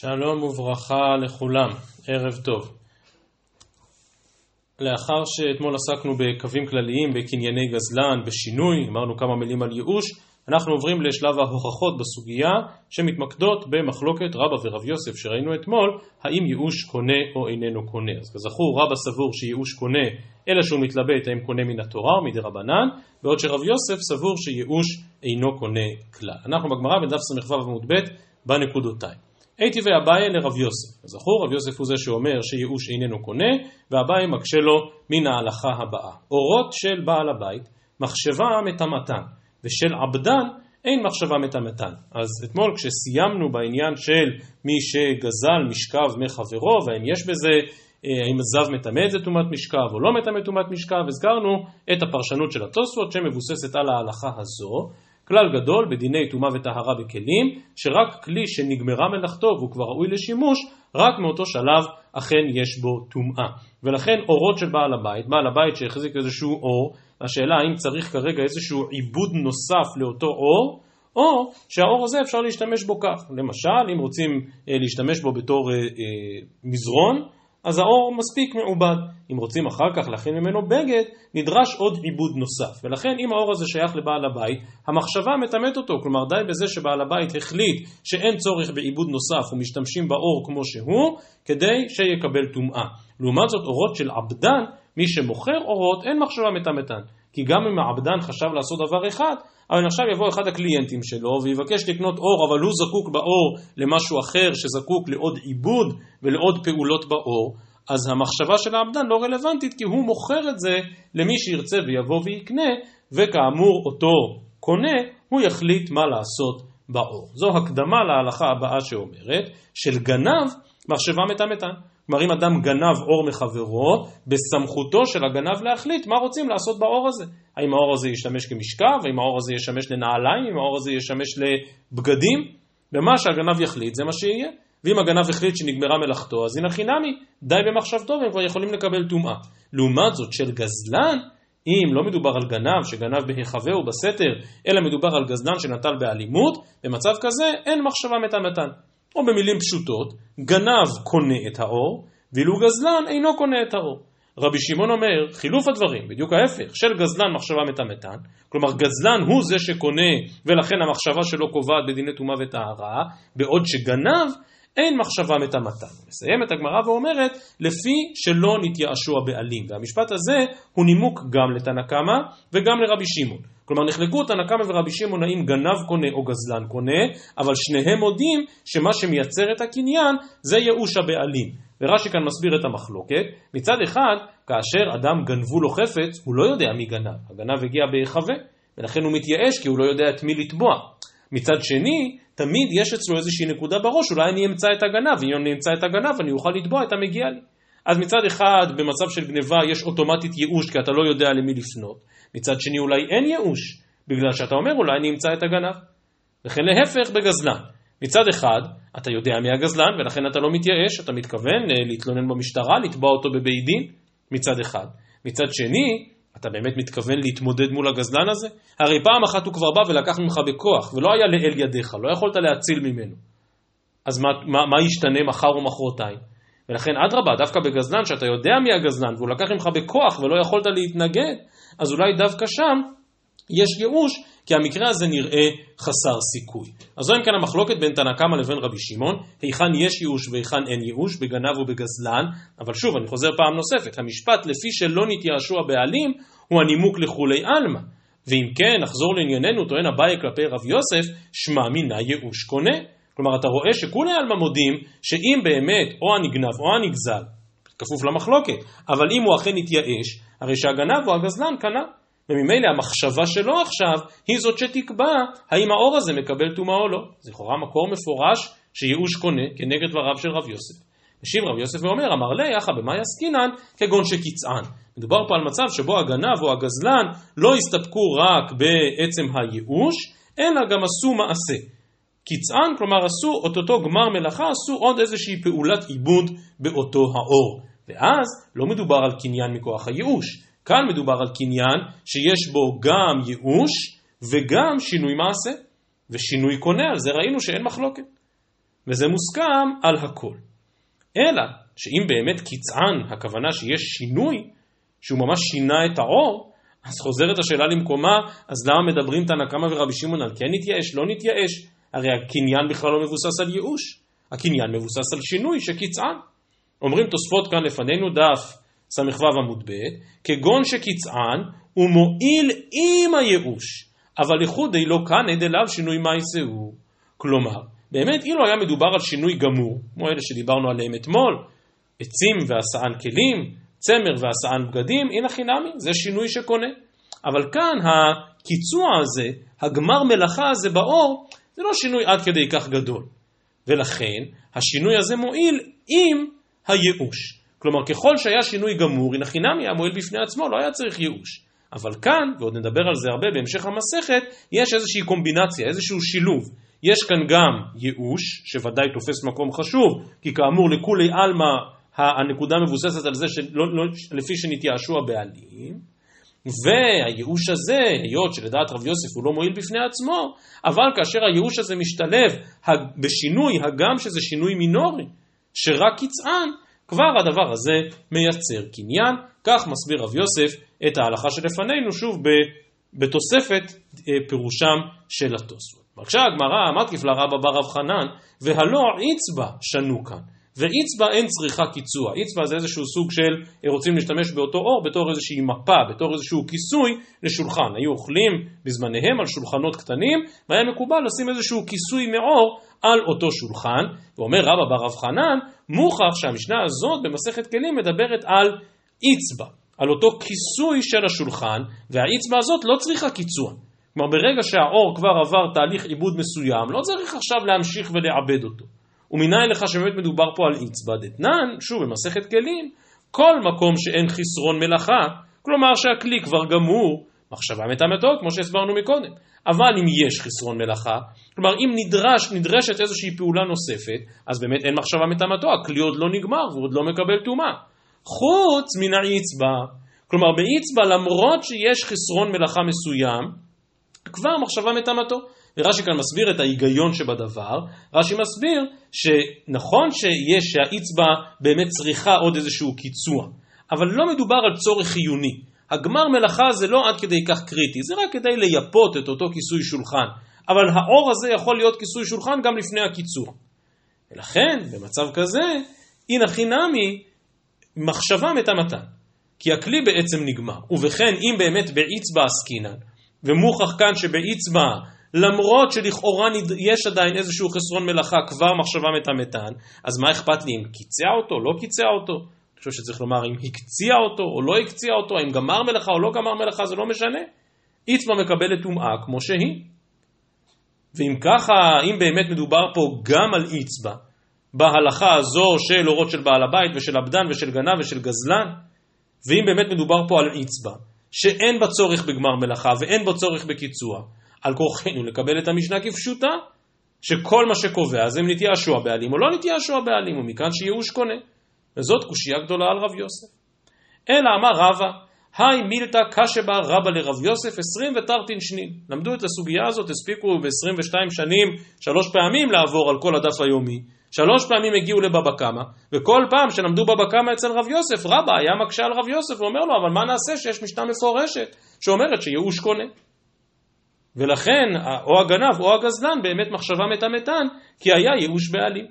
שלום וברכה לכולם, ערב טוב. לאחר שאתמול עסקנו בקווים כלליים, בקנייני גזלן, בשינוי, אמרנו כמה מילים על ייאוש, אנחנו עוברים לשלב ההוכחות בסוגיה שמתמקדות במחלוקת רבא ורב יוסף שראינו אתמול, האם ייאוש קונה או איננו קונה. אז כזכור רבא סבור שייאוש קונה אלא שהוא מתלבט האם קונה מן התורה או מדי רבנן, בעוד שרב יוסף סבור שייאוש אינו קונה כלל. אנחנו בגמרא בדף ס"ו עמוד ב' בנקודותיים. הייתי ואביי לרב יוסף. זכור, רב יוסף הוא זה שאומר שייאוש איננו קונה, ואביי מקשה לו מן ההלכה הבאה. אורות של בעל הבית, מחשבה מטמאתן, ושל עבדן אין מחשבה מטמאתן. אז אתמול כשסיימנו בעניין של מי שגזל משכב מחברו, והאם יש בזה, אה, האם הזב מטמא את זה טומאת משכב או לא מטמא טומאת משכב, הזכרנו את הפרשנות של התוספות שמבוססת על ההלכה הזו. כלל גדול בדיני טומאה וטהרה בכלים, שרק כלי שנגמרה מלאכתו והוא כבר ראוי לשימוש, רק מאותו שלב אכן יש בו טומאה. ולכן אורות של בעל הבית, בעל הבית שהחזיק איזשהו אור, השאלה האם צריך כרגע איזשהו עיבוד נוסף לאותו אור, או שהאור הזה אפשר להשתמש בו כך. למשל, אם רוצים אה, להשתמש בו בתור אה, אה, מזרון, אז האור מספיק מעובד. אם רוצים אחר כך להכין ממנו בגד, נדרש עוד עיבוד נוסף. ולכן אם האור הזה שייך לבעל הבית, המחשבה מטמאת אותו. כלומר די בזה שבעל הבית החליט שאין צורך בעיבוד נוסף ומשתמשים באור כמו שהוא, כדי שיקבל טומאה. לעומת זאת אורות של עבדן, מי שמוכר אורות אין מחשבה מטמאתן. כי גם אם העבדן חשב לעשות דבר אחד, אבל עכשיו יבוא אחד הקליינטים שלו ויבקש לקנות אור, אבל הוא זקוק באור למשהו אחר שזקוק לעוד עיבוד ולעוד פעולות באור, אז המחשבה של העבדן לא רלוונטית כי הוא מוכר את זה למי שירצה ויבוא ויקנה, וכאמור אותו קונה, הוא יחליט מה לעשות באור. זו הקדמה להלכה הבאה שאומרת, של גנב מחשבה מטמאתן. כלומר אם אדם גנב אור מחברו, בסמכותו של הגנב להחליט מה רוצים לעשות באור הזה. האם האור הזה ישמש כמשכב, האם האור הזה ישמש לנעליים, האם האור הזה ישמש לבגדים, ומה שהגנב יחליט זה מה שיהיה. ואם הגנב החליט שנגמרה מלאכתו, אז הנה חינמי, די במחשבתו והם כבר יכולים לקבל טומאה. לעומת זאת של גזלן, אם לא מדובר על גנב שגנב בהיחווה ובסתר, אלא מדובר על גזלן שנטל באלימות, במצב כזה אין מחשבה מטמאתן. או במילים פשוטות, גנב קונה את האור, ואילו גזלן אינו קונה את האור. רבי שמעון אומר, חילוף הדברים, בדיוק ההפך, של גזלן מחשבה מטמאתן, כלומר גזלן הוא זה שקונה ולכן המחשבה שלו קובעת בדיני טומאה וטהרה, בעוד שגנב אין מחשבה מטמאתן. מסיימת הגמרא ואומרת, לפי שלא נתייאשו הבעלים. והמשפט הזה הוא נימוק גם לתנא קמא וגם לרבי שמעון. כלומר נחלקו תנא קמא ורבי שמעון האם גנב קונה או גזלן קונה, אבל שניהם מודים שמה שמייצר את הקניין זה ייאוש הבעלים. ורש"י כאן מסביר את המחלוקת, מצד אחד, כאשר אדם גנבו לו חפץ, הוא לא יודע מי גנב, הגנב הגיע בהיחווה, ולכן הוא מתייאש כי הוא לא יודע את מי לתבוע. מצד שני, תמיד יש אצלו איזושהי נקודה בראש, אולי אני אמצא את הגנב, אם אני אמצא את הגנב אני אוכל לתבוע את המגיע לי. אז מצד אחד, במצב של גניבה יש אוטומטית ייאוש כי אתה לא יודע למי לפנות, מצד שני אולי אין ייאוש, בגלל שאתה אומר אולי אני אמצא את הגנב. וכן להפך בגזלן. מצד אחד, אתה יודע מי הגזלן ולכן אתה לא מתייאש, אתה מתכוון אה, להתלונן במשטרה, לתבוע אותו בבית דין, מצד אחד. מצד שני, אתה באמת מתכוון להתמודד מול הגזלן הזה? הרי פעם אחת הוא כבר בא ולקח ממך בכוח, ולא היה לאל ידיך, לא יכולת להציל ממנו. אז מה, מה, מה ישתנה מחר ומחרתיים? ולכן אדרבה, דווקא בגזלן, שאתה יודע מי הגזלן, והוא לקח ממך בכוח ולא יכולת להתנגד, אז אולי דווקא שם יש ייאוש, כי המקרה הזה נראה חסר סיכוי. אז זו אם כן המחלוקת בין תנא קמא לבין רבי שמעון, היכן יש ייאוש והיכן אין ייאוש, בגנב ובגזלן, אבל שוב, אני חוזר פעם נוספת, המשפט לפי שלא נתייאשו הבעלים, הוא הנימוק לכולי עלמא. ואם כן, נחזור לענייננו, טוען אביי כלפי רב יוסף, שמע מינה ייאוש קונה. כלומר, אתה רואה שכולי עלמא מודים, שאם באמת או הנגנב או הנגזל, כפוף למחלוקת, אבל אם הוא אכן התייאש, הרי שהגנב או הגזלן קנה. וממילא המחשבה שלו עכשיו היא זאת שתקבע האם האור הזה מקבל טומאה או לא. זה לכאורה מקור מפורש שייאוש קונה כנגד דבריו של רב יוסף. משיב רב יוסף ואומר, אמר לי, יחא במאי עסקינן כגון שקיצען. מדובר פה על מצב שבו הגנב או הגזלן לא הסתפקו רק בעצם הייאוש, אלא גם עשו מעשה. קיצען, כלומר עשו את אותו גמר מלאכה, עשו עוד איזושהי פעולת עיבוד באותו האור. ואז לא מדובר על קניין מכוח הייאוש, כאן מדובר על קניין שיש בו גם ייאוש וגם שינוי מעשה. ושינוי קונה, על זה ראינו שאין מחלוקת. וזה מוסכם על הכל. אלא שאם באמת קצען, הכוונה שיש שינוי, שהוא ממש שינה את העור, אז חוזרת השאלה למקומה, אז למה מדברים תנא קמא ורבי שמעון על כן נתייאש, לא נתייאש? הרי הקניין בכלל לא מבוסס על ייאוש, הקניין מבוסס על שינוי שקצען. אומרים תוספות כאן לפנינו דף ס"ו עמוד ב', כגון שקצען הוא מועיל עם הייאוש, אבל איחודי לא כאן עד אליו שינוי מעשהו. כלומר, באמת אילו היה מדובר על שינוי גמור, כמו אלה שדיברנו עליהם אתמול, עצים והסען כלים, צמר והסען בגדים, הנה חינמי, זה שינוי שקונה. אבל כאן הקיצוע הזה, הגמר מלאכה הזה באור, זה לא שינוי עד כדי כך גדול. ולכן השינוי הזה מועיל עם הייאוש. כלומר, ככל שהיה שינוי גמור, הנה חינמי היה מועיל בפני עצמו, לא היה צריך ייאוש. אבל כאן, ועוד נדבר על זה הרבה בהמשך המסכת, יש איזושהי קומבינציה, איזשהו שילוב. יש כאן גם ייאוש, שוודאי תופס מקום חשוב, כי כאמור לכולי עלמא הנקודה מבוססת על זה שלא, לא, לפי שנתייאשו הבעלים, והייאוש הזה, היות שלדעת רב יוסף הוא לא מועיל בפני עצמו, אבל כאשר הייאוש הזה משתלב בשינוי, הגם שזה שינוי מינורי, שרק קצען, כבר הדבר הזה מייצר קניין, כך מסביר רב יוסף את ההלכה שלפנינו, שוב בתוספת אה, פירושם של התוספות. בבקשה הגמרא, מתקיף לרבא בר רב חנן, והלא עצבא שנו כאן. ואיצבע אין צריכה קיצוע, איצבע זה איזשהו סוג של, רוצים להשתמש באותו אור בתור איזושהי מפה, בתור איזשהו כיסוי לשולחן. היו אוכלים בזמניהם על שולחנות קטנים, והיה מקובל לשים איזשהו כיסוי מאור על אותו שולחן, ואומר רבא בר רב חנן, מוכח שהמשנה הזאת במסכת כלים מדברת על איצבע, על אותו כיסוי של השולחן, והאיצבע הזאת לא צריכה קיצוע. כלומר ברגע שהאור כבר עבר תהליך עיבוד מסוים, לא צריך עכשיו להמשיך ולעבד אותו. ומנין לך שבאמת מדובר פה על אצבע דתנן, שוב במסכת כלים, כל מקום שאין חסרון מלאכה, כלומר שהכלי כבר גמור, מחשבה מטמאתו, כמו שהסברנו מקודם. אבל אם יש חסרון מלאכה, כלומר אם נדרש, נדרשת איזושהי פעולה נוספת, אז באמת אין מחשבה מטמאתו, הכלי עוד לא נגמר והוא עוד לא מקבל טומאה. חוץ מן האצבע, כלומר באצבע למרות שיש חסרון מלאכה מסוים, כבר מחשבה מטמאתו. ורש"י כאן מסביר את ההיגיון שבדבר, רש"י מסביר שנכון שיש, שהאצבע באמת צריכה עוד איזשהו קיצוע, אבל לא מדובר על צורך חיוני. הגמר מלאכה זה לא עד כדי כך קריטי, זה רק כדי לייפות את אותו כיסוי שולחן, אבל האור הזה יכול להיות כיסוי שולחן גם לפני הקיצור. ולכן, במצב כזה, הנה חינמי, מחשבה מטמאתן. כי הכלי בעצם נגמר. ובכן, אם באמת באצבע עסקינן, ומוכח כאן שבאצבע למרות שלכאורה יש עדיין איזשהו חסרון מלאכה, כבר מחשבה מטמאתן, אז מה אכפת לי אם קיצע אותו, לא קיצע אותו? אני חושב שצריך לומר אם הקציע אותו או לא הקציע אותו, האם גמר מלאכה או לא גמר מלאכה, זה לא משנה. איצבא מקבלת טומאה כמו שהיא. ואם ככה, אם באמת מדובר פה גם על איצבא, בהלכה הזו של אורות של בעל הבית ושל עבדן ושל גנב ושל גזלן, ואם באמת מדובר פה על איצבא, שאין בה צורך בגמר מלאכה ואין בה צורך בקיצוע, על כורחנו לקבל את המשנה כפשוטה, שכל מה שקובע זה אם נתייאשו הבעלים או לא נתייאשו הבעלים, ומכאן שייאוש קונה. וזאת קושייה גדולה על רב יוסף. אלא אמר רבא, היי מילתא קשה בה רבא לרב יוסף עשרים ותרתין שנין. למדו את הסוגיה הזאת, הספיקו ב-22 שנים, שלוש פעמים לעבור על כל הדף היומי. שלוש פעמים הגיעו לבבא קמא, וכל פעם שלמדו בבא קמא אצל רב יוסף, רבא היה מקשה על רב יוסף ואומר לו, אבל מה נעשה שיש משנה מפורשת שאומרת שייאוש קונה. ולכן או הגנב או הגזלן באמת מחשבה מטמטן כי היה ייאוש בעלים.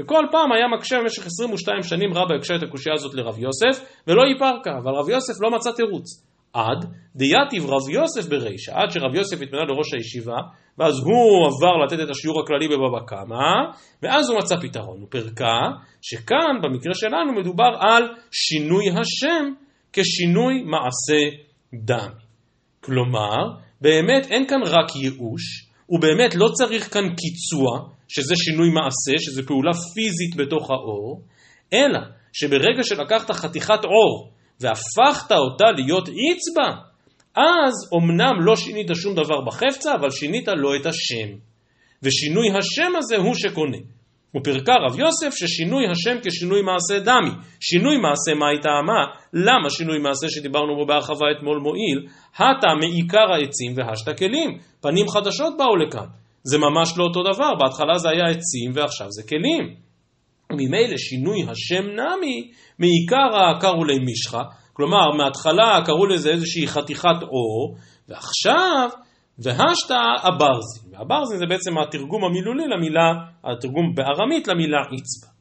וכל פעם היה מקשה במשך 22 שנים רבא הקשה את הקושייה הזאת לרב יוסף ולא ייפרקה, אבל רב יוסף לא מצא תירוץ. עד דייתיב רב יוסף ברישא, עד שרב יוסף התמנה לראש הישיבה, ואז הוא עבר לתת את השיעור הכללי בבבא קמא, ואז הוא מצא פתרון. הוא פרקה שכאן במקרה שלנו מדובר על שינוי השם כשינוי מעשה דם. כלומר, באמת אין כאן רק ייאוש, ובאמת לא צריך כאן קיצוע, שזה שינוי מעשה, שזה פעולה פיזית בתוך האור, אלא שברגע שלקחת חתיכת עור והפכת אותה להיות אצבע, אז אמנם לא שינית שום דבר בחפצה, אבל שינית לו את השם. ושינוי השם הזה הוא שקונה. ופרקה רב יוסף ששינוי השם כשינוי מעשה דמי. שינוי מעשה מה היא טעמה? למה שינוי מעשה שדיברנו בו בהרחבה אתמול מועיל? הטה מעיקר העצים והשת כלים. פנים חדשות באו לכאן. זה ממש לא אותו דבר, בהתחלה זה היה עצים ועכשיו זה כלים. ממילא שינוי השם נמי, מעיקרא קראו לי מישחה, כלומר מההתחלה קראו לזה איזושהי חתיכת אור, ועכשיו והשתא הברזי, והברזי זה בעצם התרגום המילולי למילה, התרגום בארמית למילה עצבה.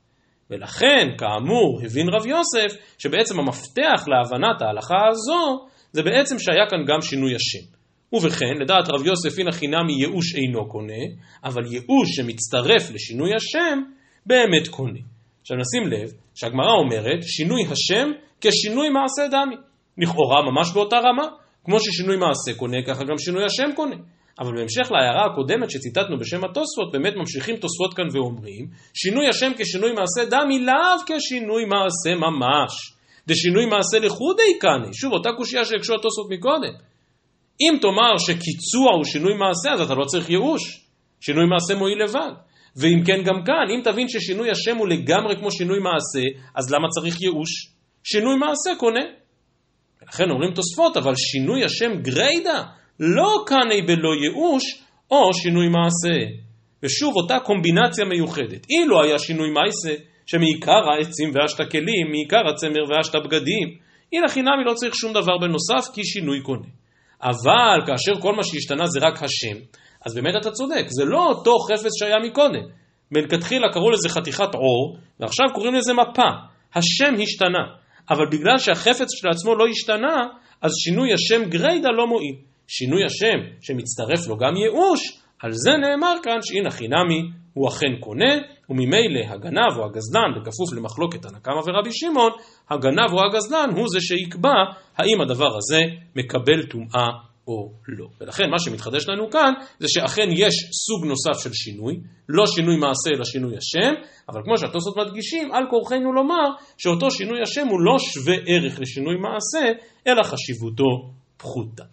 ולכן, כאמור, הבין רב יוסף שבעצם המפתח להבנת ההלכה הזו זה בעצם שהיה כאן גם שינוי השם. ובכן, לדעת רב יוסף הנה חינמי ייאוש אינו קונה, אבל ייאוש שמצטרף לשינוי השם באמת קונה. עכשיו נשים לב שהגמרא אומרת שינוי השם כשינוי מעשה דמי. לכאורה ממש באותה רמה, כמו ששינוי מעשה קונה, ככה גם שינוי השם קונה. אבל בהמשך להערה הקודמת שציטטנו בשם התוספות, באמת ממשיכים תוספות כאן ואומרים, שינוי השם כשינוי מעשה דמי לאו כשינוי מעשה ממש. דשינוי מעשה לחודי קנה, שוב אותה קושייה שהקשו התוספות מקודם. אם תאמר שקיצוע הוא שינוי מעשה, אז אתה לא צריך ייאוש. שינוי מעשה מועיל לבד. ואם כן גם כאן, אם תבין ששינוי השם הוא לגמרי כמו שינוי מעשה, אז למה צריך ייאוש? שינוי מעשה קונה. ולכן אומרים תוספות, אבל שינוי השם גריידא, לא קנאי בלא ייאוש, או שינוי מעשה. ושוב, אותה קומבינציה מיוחדת. אילו היה שינוי מעשה, שמעיקר העצים ואשת כלים, מעיקר הצמר ואשת בגדים, הנה חינמי לא צריך שום דבר בנוסף, כי שינוי קונה. אבל כאשר כל מה שהשתנה זה רק השם, אז באמת אתה צודק, זה לא אותו חפץ שהיה מקודם. מלכתחילה קראו לזה חתיכת עור, ועכשיו קוראים לזה מפה. השם השתנה, אבל בגלל שהחפץ שלעצמו לא השתנה, אז שינוי השם גריידא לא מועיל. שינוי השם שמצטרף לו גם ייאוש, על זה נאמר כאן שהנה חינמי הוא אכן קונה, וממילא הגנב או הגזלן, בכפוף למחלוקת הנקמה ורבי שמעון, הגנב או הגזלן הוא זה שיקבע האם הדבר הזה מקבל טומאה או לא. ולכן מה שמתחדש לנו כאן זה שאכן יש סוג נוסף של שינוי, לא שינוי מעשה אלא שינוי השם, אבל כמו שהתוספות מדגישים, על כורחנו לומר שאותו שינוי השם הוא לא שווה ערך לשינוי מעשה, אלא חשיבותו פחותה.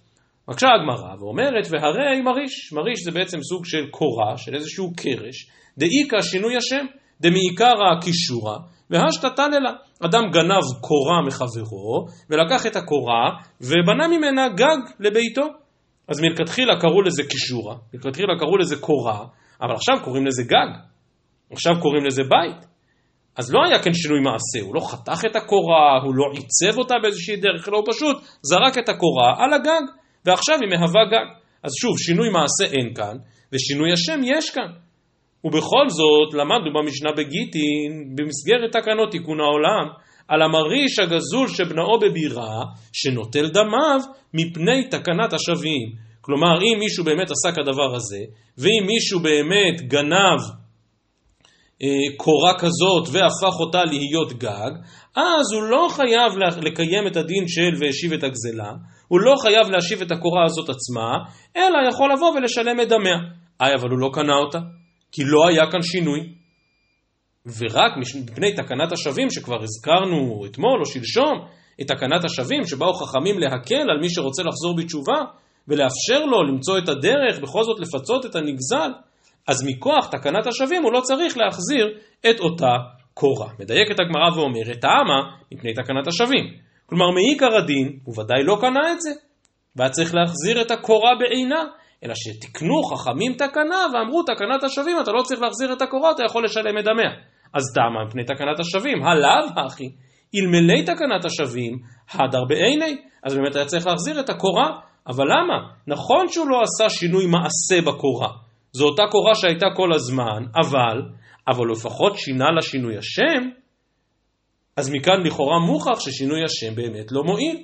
מקשה הגמרא ואומרת, והרי מריש, מריש זה בעצם סוג של קורה, של איזשהו קרש, דאיכא שינוי השם, דמעיקרא קישורא, והשתתה לה. אדם גנב קורה מחברו, ולקח את הקורה, ובנה ממנה גג לביתו. אז מלכתחילה קראו לזה קישורא, מלכתחילה קראו לזה קורה, אבל עכשיו קוראים לזה גג. עכשיו קוראים לזה בית. אז לא היה כאן שינוי מעשה, הוא לא חתך את הקורה, הוא לא עיצב אותה באיזושהי דרך, לא, הוא פשוט זרק את הקורה על הגג, ועכשיו היא מהווה גג. אז שוב, שינוי מעשה אין כאן, ושינוי השם יש כאן. ובכל זאת למדנו במשנה בגיטין, במסגרת תקנות תיקון העולם, על המריש הגזול שבנאו בבירה, שנוטל דמיו מפני תקנת השבים. כלומר, אם מישהו באמת עשה כדבר הזה, ואם מישהו באמת גנב אה, קורה כזאת והפך אותה להיות גג, אז הוא לא חייב לקיים את הדין של והשיב את הגזלה, הוא לא חייב להשיב את הקורה הזאת עצמה, אלא יכול לבוא ולשלם את דמיה. איי, אבל הוא לא קנה אותה. כי לא היה כאן שינוי. ורק מפני תקנת השבים שכבר הזכרנו אתמול או שלשום, את תקנת השבים שבאו חכמים להקל על מי שרוצה לחזור בתשובה ולאפשר לו למצוא את הדרך, בכל זאת לפצות את הנגזל, אז מכוח תקנת השבים הוא לא צריך להחזיר את אותה קורה. מדייקת הגמרא ואומרת, טעמה מפני תקנת השבים. כלומר, מעיקר הדין, הוא ודאי לא קנה את זה, והיה צריך להחזיר את הקורה בעינה, אלא שתיקנו חכמים תקנה ואמרו תקנת השבים, אתה לא צריך להחזיר את הקורה, אתה יכול לשלם את דמיה. אז תמה מפני תקנת השבים, הלאו הכי, אלמלא תקנת השבים, הדר בעיני, אז באמת היה צריך להחזיר את הקורה, אבל למה? נכון שהוא לא עשה שינוי מעשה בקורה, זו אותה קורה שהייתה כל הזמן, אבל, אבל לפחות שינה לה שינוי השם, אז מכאן לכאורה מוכח ששינוי השם באמת לא מועיל.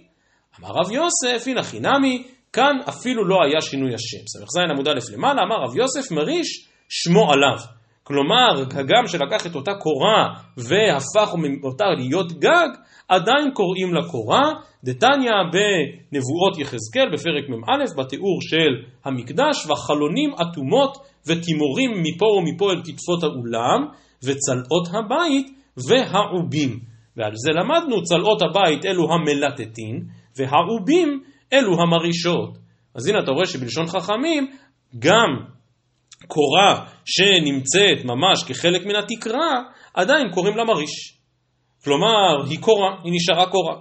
אמר רב יוסף, הנה חינמי, כאן אפילו לא היה שינוי השם. ס"ז עמוד א' למעלה, אמר רב יוסף מריש שמו עליו. כלומר, הגם שלקח את אותה קורה והפך אותה להיות גג, עדיין קוראים לה קורה. דתניא בנבואות יחזקאל בפרק מ"א, בתיאור של המקדש, והחלונים אטומות ותימורים מפה ומפה אל כתפות האולם, וצלעות הבית והעובים. ועל זה למדנו, צלעות הבית אלו המלטטין, והעובים אלו המרישות. אז הנה אתה רואה שבלשון חכמים, גם קורה שנמצאת ממש כחלק מן התקרה, עדיין קוראים לה מריש. כלומר, היא קורה, היא נשארה קורה.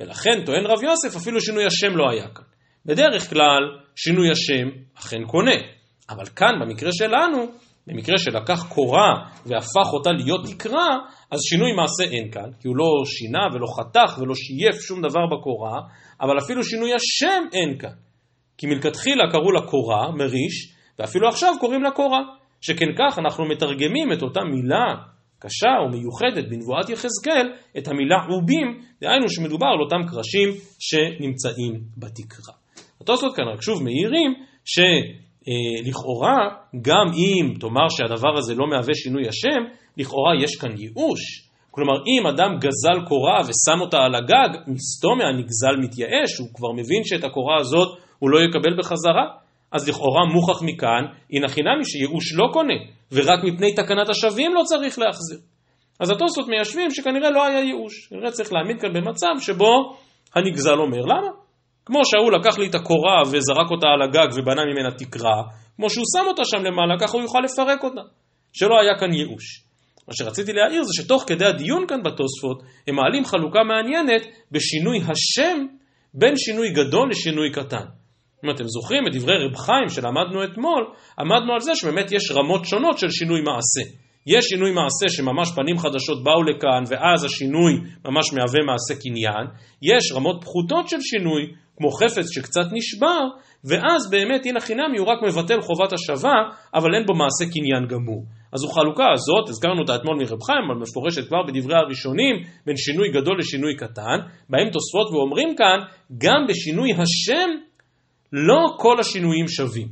ולכן טוען רב יוסף, אפילו שינוי השם לא היה כאן. בדרך כלל, שינוי השם אכן קונה. אבל כאן, במקרה שלנו, במקרה שלקח קורה והפך אותה להיות תקרה, אז שינוי מעשה אין כאן, כי הוא לא שינה ולא חתך ולא שייף שום דבר בקורה, אבל אפילו שינוי השם אין כאן. כי מלכתחילה קראו לה קורה, מריש, ואפילו עכשיו קוראים לה קורה. שכן כך אנחנו מתרגמים את אותה מילה קשה או מיוחדת בנבואת יחזקאל, את המילה עובים, דהיינו שמדובר על אותם קרשים שנמצאים בתקרה. התוספות כאן רק שוב מעירים שלכאורה, גם אם תאמר שהדבר הזה לא מהווה שינוי השם, לכאורה יש כאן ייאוש. כלומר, אם אדם גזל קורה ושם אותה על הגג, מסתום מהנגזל מתייאש, הוא כבר מבין שאת הקורה הזאת הוא לא יקבל בחזרה. אז לכאורה מוכח מכאן, הנה חינמי שייאוש לא קונה, ורק מפני תקנת השבים לא צריך להחזיר. אז התוספות מיישבים שכנראה לא היה ייאוש, כנראה צריך להעמיד כאן במצב שבו הנגזל אומר, למה? כמו שההוא לקח לי את הקורה וזרק אותה על הגג ובנה ממנה תקרה, כמו שהוא שם אותה שם למעלה, ככה הוא יוכל לפרק אותה. שלא היה כאן ייאוש. מה שרציתי להעיר זה שתוך כדי הדיון כאן בתוספות, הם מעלים חלוקה מעניינת בשינוי השם בין שינוי גדול לשינוי קטן. אם אתם זוכרים את דברי רב חיים שלמדנו אתמול, עמדנו על זה שבאמת יש רמות שונות של שינוי מעשה. יש שינוי מעשה שממש פנים חדשות באו לכאן ואז השינוי ממש מהווה מעשה קניין, יש רמות פחותות של שינוי, כמו חפץ שקצת נשבר, ואז באמת הנה חינמי הוא רק מבטל חובת השבה, אבל אין בו מעשה קניין גמור. אז זו חלוקה הזאת, הזכרנו אותה אתמול מרב חיים, אבל מפורשת כבר בדברי הראשונים, בין שינוי גדול לשינוי קטן, בהם תוספות ואומרים כאן, גם בשינוי השם לא כל השינויים שווים.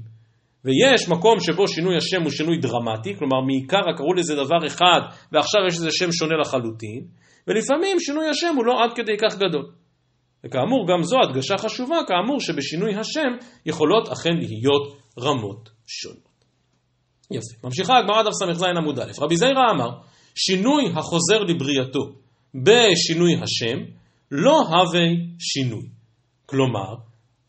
ויש מקום שבו שינוי השם הוא שינוי דרמטי, כלומר מעיקר קראו לזה דבר אחד ועכשיו יש לזה שם שונה לחלוטין, ולפעמים שינוי השם הוא לא עד כדי כך גדול. וכאמור גם זו הדגשה חשובה, כאמור שבשינוי השם יכולות אכן להיות רמות שונות. יפה. ממשיכה הגמרא דף ס"ז עמוד א', רבי זיירא אמר, שינוי החוזר לבריאתו בשינוי השם לא הווה שינוי. כלומר,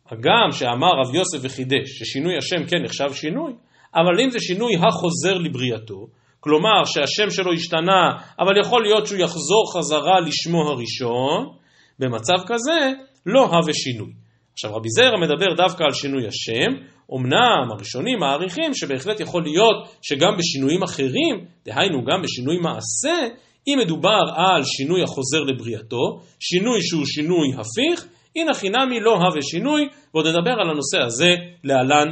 הגם שאמר רב יוסף וחידש ששינוי השם כן נחשב שינוי, אבל אם זה שינוי החוזר לבריאתו, כלומר שהשם שלו השתנה, אבל יכול להיות שהוא יחזור חזרה לשמו הראשון, במצב כזה לא הווה שינוי. עכשיו רבי זרע מדבר דווקא על שינוי השם, אמנם הראשונים מעריכים שבהחלט יכול להיות שגם בשינויים אחרים, דהיינו גם בשינוי מעשה, אם מדובר על שינוי החוזר לבריאתו, שינוי שהוא שינוי הפיך, הנה חינמי לא הווה שינוי, ועוד נדבר על הנושא הזה להלן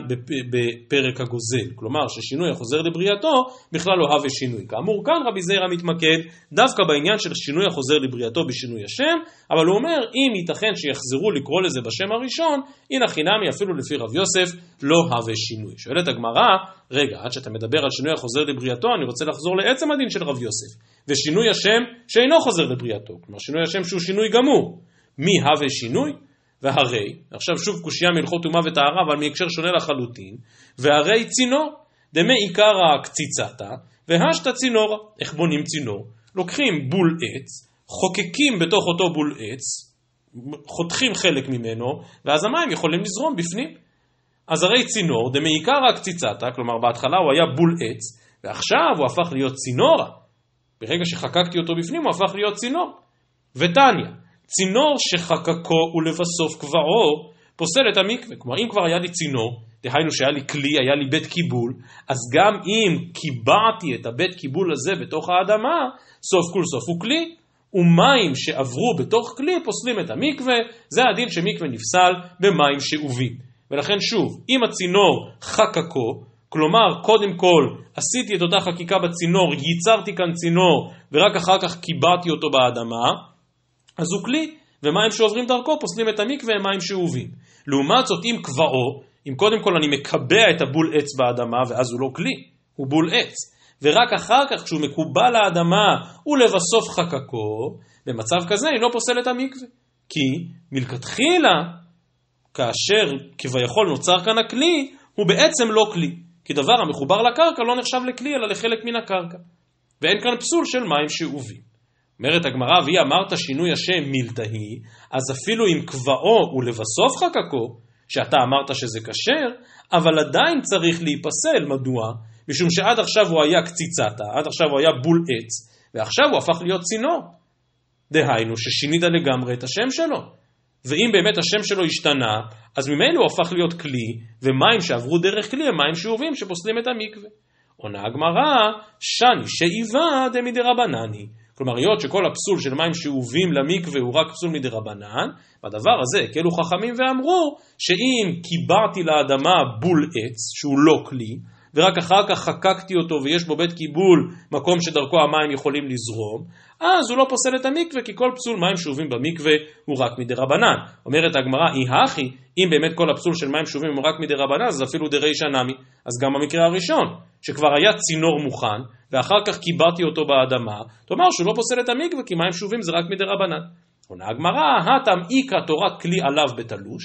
בפרק הגוזל. כלומר, ששינוי החוזר לבריאתו בכלל לא הווה שינוי. כאמור, כאן רבי זיירא מתמקד דווקא בעניין של שינוי החוזר לבריאתו בשינוי השם, אבל הוא אומר, אם ייתכן שיחזרו לקרוא לזה בשם הראשון, הנה חינמי אפילו לפי רב יוסף לא הווה שינוי. שואלת הגמרא, רגע, עד שאתה מדבר על שינוי החוזר לבריאתו, אני רוצה לחזור לעצם הדין של רב יוסף. ושינוי השם שאינו חוזר לבריאתו, כלומר שינוי השם שהוא שינוי גמור. מי הווה שינוי? והרי, עכשיו שוב קושייה מהלכות טומאה וטהרה, אבל מהקשר שונה לחלוטין, והרי צינור, דמי עיקרא קציצתא, והשתא צינורא. איך בונים צינור? לוקחים בול עץ, חוקקים בתוך אותו בול עץ, חותכים חלק ממנו, ואז המים יכולים לזרום בפנים. אז הרי צינור, דמעיקרא קציצתא, כלומר בהתחלה הוא היה בול עץ, ועכשיו הוא הפך להיות צינורה. ברגע שחקקתי אותו בפנים הוא הפך להיות צינור. ותניא, צינור שחקקו ולבסוף קבעו פוסל את המקווה. כלומר, אם כבר היה לי צינור, דהיינו שהיה לי כלי, היה לי בית קיבול, אז גם אם קיבעתי את הבית קיבול הזה בתוך האדמה, סוף כל סוף הוא כלי, ומים שעברו בתוך כלי פוסלים את המקווה, זה הדין שמקווה נפסל במים שאובים. ולכן שוב, אם הצינור חקקו, כלומר, קודם כל עשיתי את אותה חקיקה בצינור, ייצרתי כאן צינור, ורק אחר כך קיבעתי אותו באדמה, אז הוא כלי, ומים שעוברים דרכו פוסלים את המקווה הם מים שאובים. לעומת זאת, אם קבעו, אם קודם כל אני מקבע את הבול עץ באדמה, ואז הוא לא כלי, הוא בול עץ. ורק אחר כך, כשהוא מקובל לאדמה ולבסוף חקקו, במצב כזה אינו פוסל את המקווה. כי מלכתחילה, כאשר כביכול נוצר כאן הכלי, הוא בעצם לא כלי. כי דבר המחובר לקרקע לא נחשב לכלי, אלא לחלק מן הקרקע. ואין כאן פסול של מים שאובים. אומרת הגמרא, והיא אמרת שינוי השם מילתהי, אז אפילו אם קבעו ולבסוף חקקו, שאתה אמרת שזה כשר, אבל עדיין צריך להיפסל, מדוע? משום שעד עכשיו הוא היה קציצתה, עד עכשיו הוא היה בול עץ, ועכשיו הוא הפך להיות צינור. דהיינו ששינית לגמרי את השם שלו. ואם באמת השם שלו השתנה, אז ממילא הוא הפך להיות כלי, ומים שעברו דרך כלי הם מים שאובים שפוסלים את המקווה. עונה הגמרא, שני שאיבה דמידי רבנני. כלומר, היות שכל הפסול של מים שאובים למקווה הוא רק פסול מדי רבנן, בדבר הזה הקלו חכמים ואמרו שאם קיבעתי לאדמה בול עץ, שהוא לא כלי, ורק אחר כך חקקתי אותו ויש בו בית קיבול, מקום שדרכו המים יכולים לזרום, אז הוא לא פוסל את המקווה, כי כל פסול מים שאובים במקווה הוא רק מדי רבנן. אומרת הגמרא, אי הכי, אם באמת כל הפסול של מים שאובים הוא רק מדי רבנן, אז אפילו דרישא נמי. אז גם במקרה הראשון, שכבר היה צינור מוכן, ואחר כך קיבעתי אותו באדמה, תאמר שהוא לא פוסל את המקווה, כי מים שאובים זה רק מדי רבנן. עונה הגמרא, הטם איכא תורת כלי עליו בתלוש,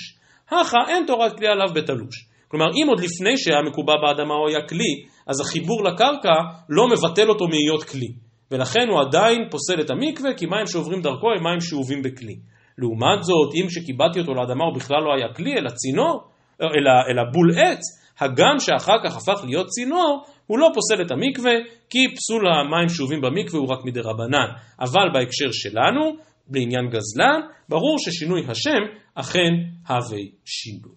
הכא אין תורת כלי עליו בתלוש. כלומר, אם עוד לפני שהיה מקובע באדמה הוא היה כלי, אז החיבור לקרקע לא מבטל אותו מהיות כלי. ולכן הוא עדיין פוסל את המקווה, כי מים שעוברים דרכו הם מים שאובים בכלי. לעומת זאת, אם שקיבעתי אותו לאדמה הוא בכלל לא היה כלי, אלא צינור, אלא, אלא בול עץ, הגם שאחר כך הפך להיות צינור, הוא לא פוסל את המקווה, כי פסול המים שאובים במקווה הוא רק מדי רבנן. אבל בהקשר שלנו, בעניין גזלן, ברור ששינוי השם אכן הווה שינוי.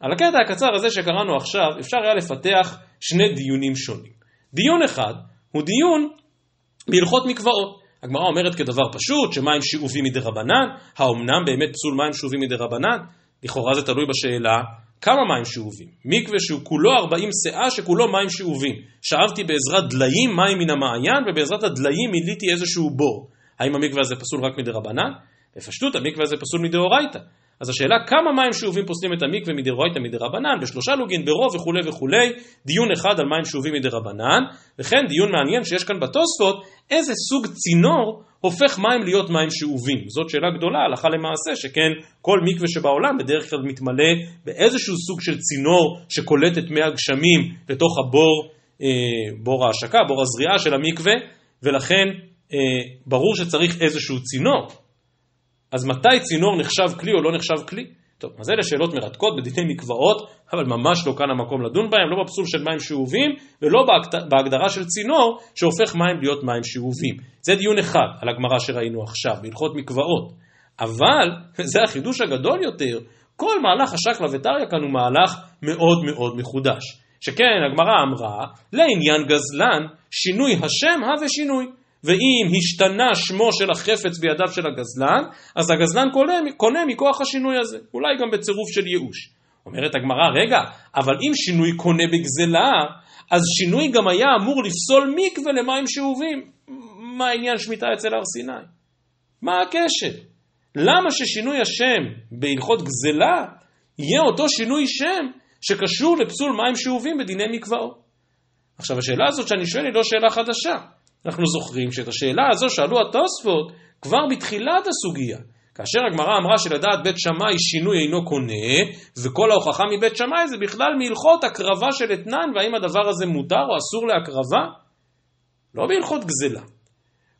על הקטע הקצר הזה שקראנו עכשיו, אפשר היה לפתח שני דיונים שונים. דיון אחד הוא דיון בהלכות מקוואות. הגמרא אומרת כדבר פשוט, שמים שאובים מדי רבנן, האומנם באמת פסול מים שאובים מדי רבנן? לכאורה זה תלוי בשאלה כמה מים שאובים. מקווה שהוא כולו 40 שאה שכולו מים שאובים. שאבתי בעזרת דליים מים מן המעיין ובעזרת הדליים מילאתי איזשהו בור. האם המקווה הזה פסול רק מדי רבנן? בפשטות המקווה הזה פסול מדאורייתא. אז השאלה כמה מים שאובים פוסלים את המקווה מדאורייתא מדרבנן, בשלושה לוגין, ברוב וכולי וכולי, דיון אחד על מים שאובים מדרבנן, וכן דיון מעניין שיש כאן בתוספות, איזה סוג צינור הופך מים להיות מים שאובים. זאת שאלה גדולה, הלכה למעשה, שכן כל מקווה שבעולם בדרך כלל מתמלא באיזשהו סוג של צינור שקולט את מי הגשמים לתוך הבור, אה, בור ההשקה, בור הזריעה של המקווה, ולכן אה, ברור שצריך איזשהו צינור. אז מתי צינור נחשב כלי או לא נחשב כלי? טוב, אז אלה שאלות מרתקות בדיני מקוואות, אבל ממש לא כאן המקום לדון בהם, לא בפסול של מים שאובים ולא בהגדרה של צינור שהופך מים להיות מים שאובים. זה דיון אחד על הגמרא שראינו עכשיו, בהלכות מקוואות. אבל, זה החידוש הגדול יותר, כל מהלך השקלא וטריא כאן הוא מהלך מאוד מאוד מחודש. שכן הגמרא אמרה, לעניין גזלן, שינוי השם הווה שינוי. ואם השתנה שמו של החפץ בידיו של הגזלן, אז הגזלן קונה, קונה מכוח השינוי הזה, אולי גם בצירוף של ייאוש. אומרת הגמרא, רגע, אבל אם שינוי קונה בגזלה, אז שינוי גם היה אמור לפסול מקווה למים שאובים. מה העניין שמיטה אצל הר סיני? מה הקשר? למה ששינוי השם בהלכות גזלה יהיה אותו שינוי שם שקשור לפסול מים שאובים בדיני מקוואות? עכשיו השאלה הזאת שאני שואל היא לא שאלה חדשה. אנחנו זוכרים שאת השאלה הזו שאלו התוספות כבר בתחילת הסוגיה. כאשר הגמרא אמרה שלדעת בית שמאי שינוי אינו קונה, וכל ההוכחה מבית שמאי זה בכלל מהלכות הקרבה של אתנן, והאם הדבר הזה מותר או אסור להקרבה? לא בהלכות גזלה.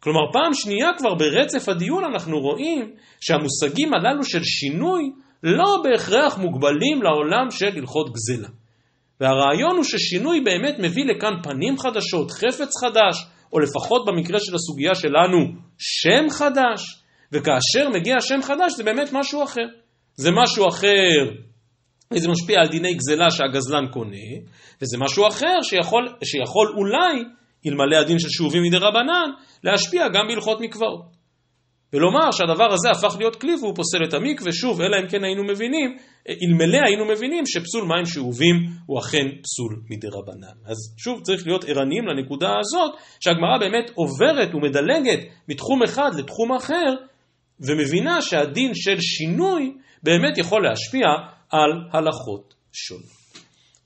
כלומר, פעם שנייה כבר ברצף הדיון אנחנו רואים שהמושגים הללו של שינוי לא בהכרח מוגבלים לעולם של הלכות גזלה. והרעיון הוא ששינוי באמת מביא לכאן פנים חדשות, חפץ חדש, או לפחות במקרה של הסוגיה שלנו, שם חדש, וכאשר מגיע שם חדש זה באמת משהו אחר. זה משהו אחר, וזה משפיע על דיני גזלה שהגזלן קונה, וזה משהו אחר שיכול, שיכול אולי, אלמלא הדין של שאובים מדי רבנן, להשפיע גם בהלכות מקוואות. ולומר שהדבר הזה הפך להיות כלי והוא פוסל את המקווה, שוב, אלא אם כן היינו מבינים, אלמלא היינו מבינים שפסול מים שאובים הוא אכן פסול מדי רבנן. אז שוב, צריך להיות ערניים לנקודה הזאת, שהגמרא באמת עוברת ומדלגת מתחום אחד לתחום אחר, ומבינה שהדין של שינוי באמת יכול להשפיע על הלכות שונות.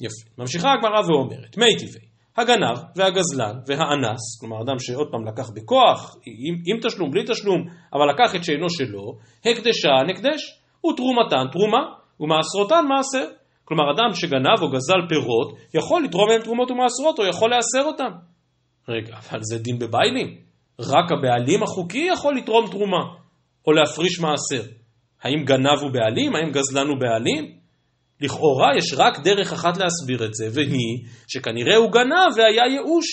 יפה. ממשיכה הגמרא ואומרת, מי טבעי. הגנב והגזלן והאנס, כלומר אדם שעוד פעם לקח בכוח, עם, עם תשלום, בלי תשלום, אבל לקח את שאינו שלו, הקדשן הקדש, ותרומתן תרומה, ומעשרותן מעשר. כלומר אדם שגנב או גזל פירות, יכול לתרום מהם תרומות ומעשרות, או יכול לאסר אותם. רגע, אבל זה דין בביילים. רק הבעלים החוקי יכול לתרום תרומה, או להפריש מעשר. האם גנב הוא בעלים? האם גזלן הוא בעלים? לכאורה יש רק דרך אחת להסביר את זה, והיא שכנראה הוא גנב והיה ייאוש.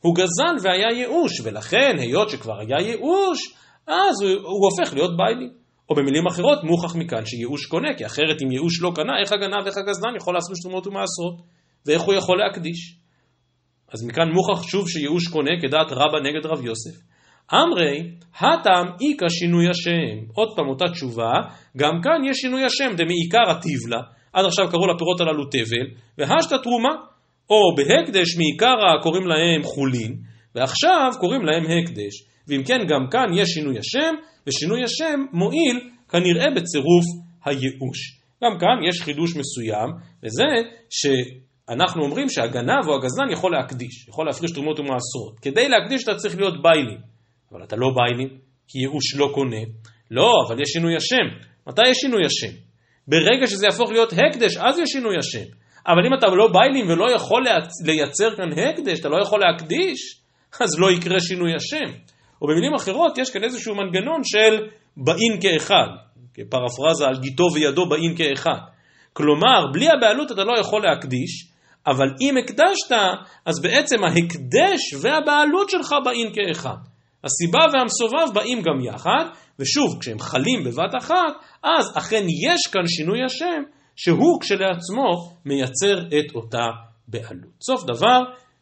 הוא גזל והיה ייאוש, ולכן, היות שכבר היה ייאוש, אז הוא, הוא הופך להיות ביילי. או במילים אחרות, מוכח מכאן שייאוש קונה, כי אחרת אם ייאוש לא קנה, איך הגנב ואיך הגזלן יכול לעשות תרומות ומעשרות? ואיך הוא יכול להקדיש? אז מכאן מוכח שוב שייאוש קונה כדעת רבא נגד רב יוסף. אמרי, הטעם איכא שינוי השם. עוד פעם אותה תשובה, גם כאן יש שינוי השם, דמעיקר הטיבלה, עד עכשיו קראו לפירות הללו תבל, והשתא תרומה, או בהקדש מעיקרא קוראים להם חולין, ועכשיו קוראים להם הקדש. ואם כן, גם כאן יש שינוי השם, ושינוי השם מועיל כנראה בצירוף הייאוש. גם כאן יש חידוש מסוים, וזה שאנחנו אומרים שהגנב או הגזלן יכול להקדיש, יכול להפריש תרומות ומעשרות. כדי להקדיש אתה צריך להיות ביילים, אבל אתה לא ביילים, כי ייאוש לא קונה. לא, אבל יש שינוי השם. מתי יש שינוי השם? ברגע שזה יהפוך להיות הקדש, אז יש שינוי השם. אבל אם אתה לא ביילים ולא יכול לייצר כאן הקדש, אתה לא יכול להקדיש, אז לא יקרה שינוי השם. או במילים אחרות, יש כאן איזשהו מנגנון של באין כאחד, כפרפרזה על גיטו וידו באין כאחד. כלומר, בלי הבעלות אתה לא יכול להקדיש, אבל אם הקדשת, אז בעצם ההקדש והבעלות שלך באין כאחד. הסיבה והמסובב באים גם יחד, ושוב, כשהם חלים בבת אחת, אז אכן יש כאן שינוי השם, שהוא כשלעצמו מייצר את אותה בעלות. סוף דבר,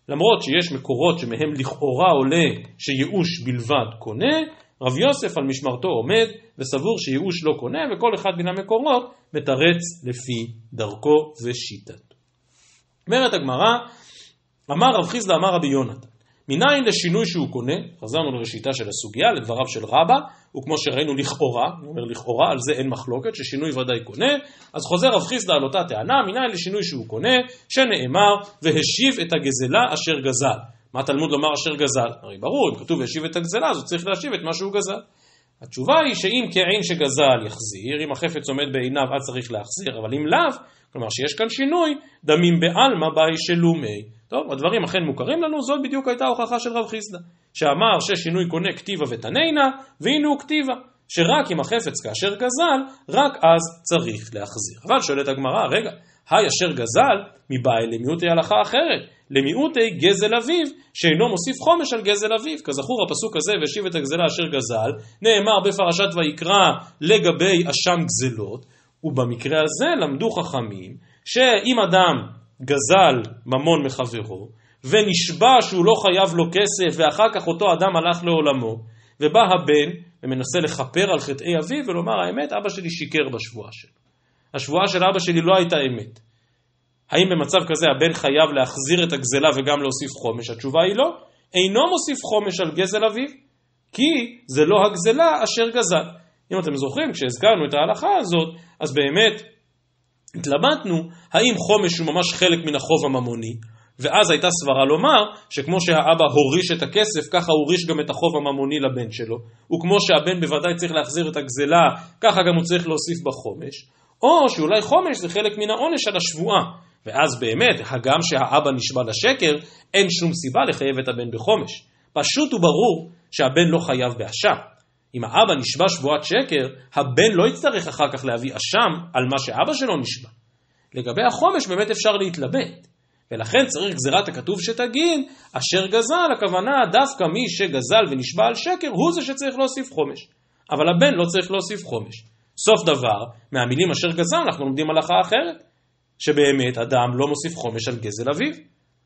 למרות שיש מקורות שמהם לכאורה עולה שייאוש בלבד קונה, רב יוסף על משמרתו עומד וסבור שייאוש לא קונה, וכל אחד מן המקורות מתרץ לפי דרכו ושיטתו. אומרת הגמרא, אמר רב חיסדא אמר רבי יונתן, מניין לשינוי שהוא קונה, חזרנו לראשיתה של הסוגיה, לדבריו של רבא, וכמו שראינו לכאורה, אני אומר לכאורה, על זה אין מחלוקת, ששינוי ודאי קונה, אז חוזר רב חיסדא על אותה טענה, מניין לשינוי שהוא קונה, שנאמר, והשיב את הגזלה אשר גזל. מה תלמוד לומר אשר גזל? הרי ברור, אם כתוב והשיב את הגזלה, אז הוא צריך להשיב את מה שהוא גזל. התשובה היא שאם כעין שגזל יחזיר, אם החפץ עומד בעיניו אז צריך להחזיר, אבל אם לאו, כלומר שיש כאן שינוי, דמים בעלמא באי שלומי. טוב, הדברים אכן מוכרים לנו, זאת בדיוק הייתה ההוכחה של רב חיסדא, שאמר ששינוי קונה כתיבה ותנינה, והנה הוא כתיבה, שרק אם החפץ כאשר גזל, רק אז צריך להחזיר. אבל שואלת הגמרא, רגע, היי אשר גזל, מבאי למיעוטי הלכה אחרת, למיעוטי גזל אביו, שאינו מוסיף חומש על גזל אביו. כזכור הפסוק הזה, והשיב את הגזלה אשר גזל, נאמר בפרשת ויקרא לגבי אשם גזלות, ובמקרה הזה למדו חכמים, שאם אדם גזל ממון מחברו, ונשבע שהוא לא חייב לו כסף, ואחר כך אותו אדם הלך לעולמו, ובא הבן ומנסה לכפר על חטאי אביו ולומר האמת, אבא שלי שיקר בשבועה שלו. השבועה של אבא שלי לא הייתה אמת. האם במצב כזה הבן חייב להחזיר את הגזלה וגם להוסיף חומש? התשובה היא לא. אינו מוסיף חומש על גזל אביו, כי זה לא הגזלה אשר גזל. אם אתם זוכרים, כשהזכרנו את ההלכה הזאת, אז באמת התלבטנו האם חומש הוא ממש חלק מן החוב הממוני, ואז הייתה סברה לומר שכמו שהאבא הוריש את הכסף, ככה הוריש גם את החוב הממוני לבן שלו, וכמו שהבן בוודאי צריך להחזיר את הגזלה, ככה גם הוא צריך להוסיף בחומש, או שאולי חומש זה חלק מן העונש על השבועה, ואז באמת, הגם שהאבא נשבע לשקר, אין שום סיבה לחייב את הבן בחומש. פשוט וברור שהבן לא חייב באשם. אם האבא נשבע שבועת שקר, הבן לא יצטרך אחר כך להביא אשם על מה שאבא שלו נשבע. לגבי החומש באמת אפשר להתלבט. ולכן צריך גזירת הכתוב שתגיד, אשר גזל, הכוונה דווקא מי שגזל ונשבע על שקר, הוא זה שצריך להוסיף חומש. אבל הבן לא צריך להוסיף חומש. סוף דבר, מהמילים אשר גזל אנחנו לומדים הלכה אחרת, שבאמת אדם לא מוסיף חומש על גזל אביו.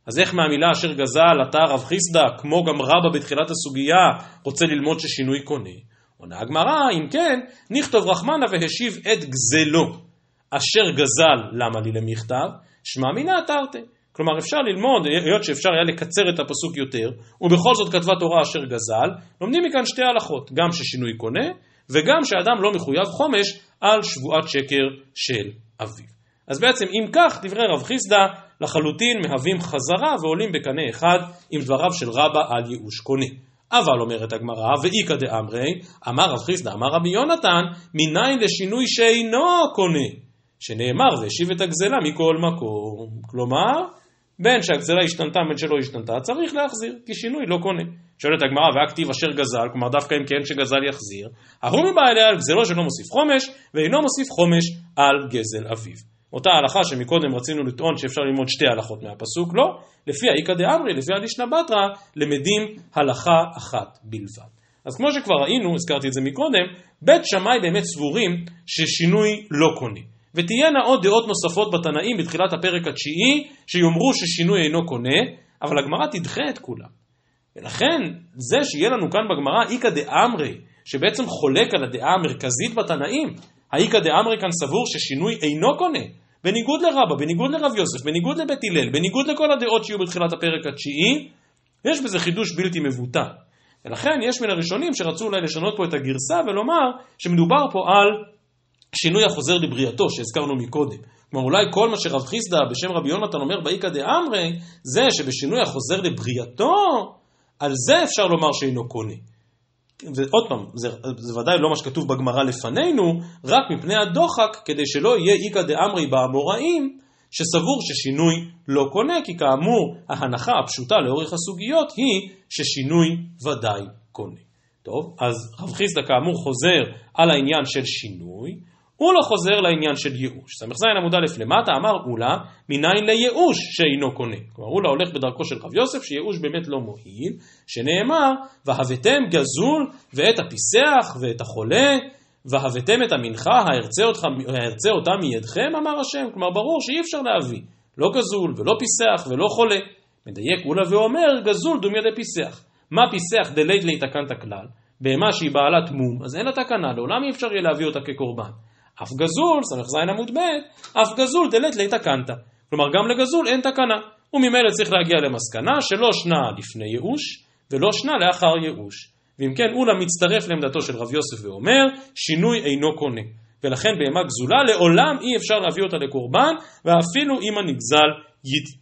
אז איך מהמילה אשר גזל אתה רב חיסדא, כמו גם רבא בתחילת הסוגיה, רוצה ללמוד ששינוי קונה? עונה הגמרא, אם כן, נכתוב רחמנה והשיב את גזלו. אשר גזל, למה לי למכתב? שמע מינא תרתי. כלומר, אפשר ללמוד, היות שאפשר היה לקצר את הפסוק יותר, ובכל זאת כתבה תורה אשר גזל, לומדים מכאן שתי הלכות, גם ששינוי קונה, וגם שאדם לא מחויב חומש על שבועת שקר של אביו. אז בעצם אם כך, דברי רב חיסדא לחלוטין מהווים חזרה ועולים בקנה אחד עם דבריו של רבא על ייאוש קונה. אבל אומרת הגמרא, ואיכא דאמרי, אמר רב חיסדא, אמר רבי יונתן, מניין לשינוי שאינו קונה, שנאמר והשיב את הגזלה מכל מקום. כלומר, בין שהגזלה השתנתה בין שלא השתנתה, צריך להחזיר, כי שינוי לא קונה. שואלת הגמרא, והכתיב אשר גזל, כלומר דווקא אם כן שגזל יחזיר, ההוא מבא אליה על גזלו שלא מוסיף חומש, ואינו מוסיף חומש על גזל אביו. אותה הלכה שמקודם רצינו לטעון שאפשר ללמוד שתי הלכות מהפסוק, לא. לפי האיכא דאמרי, לפי הלישנא בתרא, למדים הלכה אחת בלבד. אז כמו שכבר ראינו, הזכרתי את זה מקודם, בית שמאי באמת סבורים ששינוי לא קונה. ותהיינה עוד דעות נוספות בתנאים בתחילת הפרק התשיעי, שיאמרו ששינוי אינו קונה, אבל הגמרא תדחה את כולם. ולכן, זה שיהיה לנו כאן בגמרא איכא דאמרי, שבעצם חולק על הדעה המרכזית בתנאים, האיכא דאמרי כאן סבור ששינוי אינו קונה, בניגוד לרבא, בניגוד לרב יוסף, בניגוד לבית הלל, בניגוד לכל הדעות שיהיו בתחילת הפרק התשיעי, יש בזה חידוש בלתי מבוטל. ולכן יש מן הראשונים שרצו אולי לשנות פה את הגרסה ולומר שמדובר פה על שינוי החוזר לבריאתו שהזכרנו מקודם. כלומר אולי כל מה שרב חיסדא בשם רבי יונתן אומר באיכא דאמרי זה שבשינוי החוזר לבריאתו על זה אפשר לומר שאינו קונה. ועוד פעם, זה, זה ודאי לא מה שכתוב בגמרא לפנינו, רק מפני הדוחק, כדי שלא יהיה איכא דאמרי באמוראים, שסבור ששינוי לא קונה, כי כאמור, ההנחה הפשוטה לאורך הסוגיות היא ששינוי ודאי קונה. טוב, אז רב חיסדא כאמור חוזר על העניין של שינוי, הוא לא חוזר לעניין של ייאוש. ס"ז עמוד א' למטה אמר אולה, מניין לייאוש שאינו קונה. כלומר אולה הולך בדרכו של רב יוסף שייאוש באמת לא מועיל, שנאמר, והבאתם גזול ואת הפיסח ואת החולה, והבאתם את המנחה, הארצה, אותך, הארצה אותה מידכם, אמר השם. כלומר ברור שאי אפשר להביא, לא גזול ולא פיסח ולא חולה. מדייק אולה ואומר, גזול דומיה דפיסח. מה פיסח דלית להתקנת כלל? בהמה שהיא בעלת מום, אז אין לה תקנה, לעולם אי אפשר יהיה להביא אותה כקורבן. אף גזול, ס"ז עמוד ב', אף גזול דלת לית קנתא. כלומר, גם לגזול אין תקנה. וממילא צריך להגיע למסקנה שלא שנה לפני ייאוש, ולא שנה לאחר ייאוש. ואם כן, אולה מצטרף לעמדתו של רב יוסף ואומר, שינוי אינו קונה. ולכן בהמה גזולה לעולם אי אפשר להביא אותה לקורבן, ואפילו אם הנגזל ית...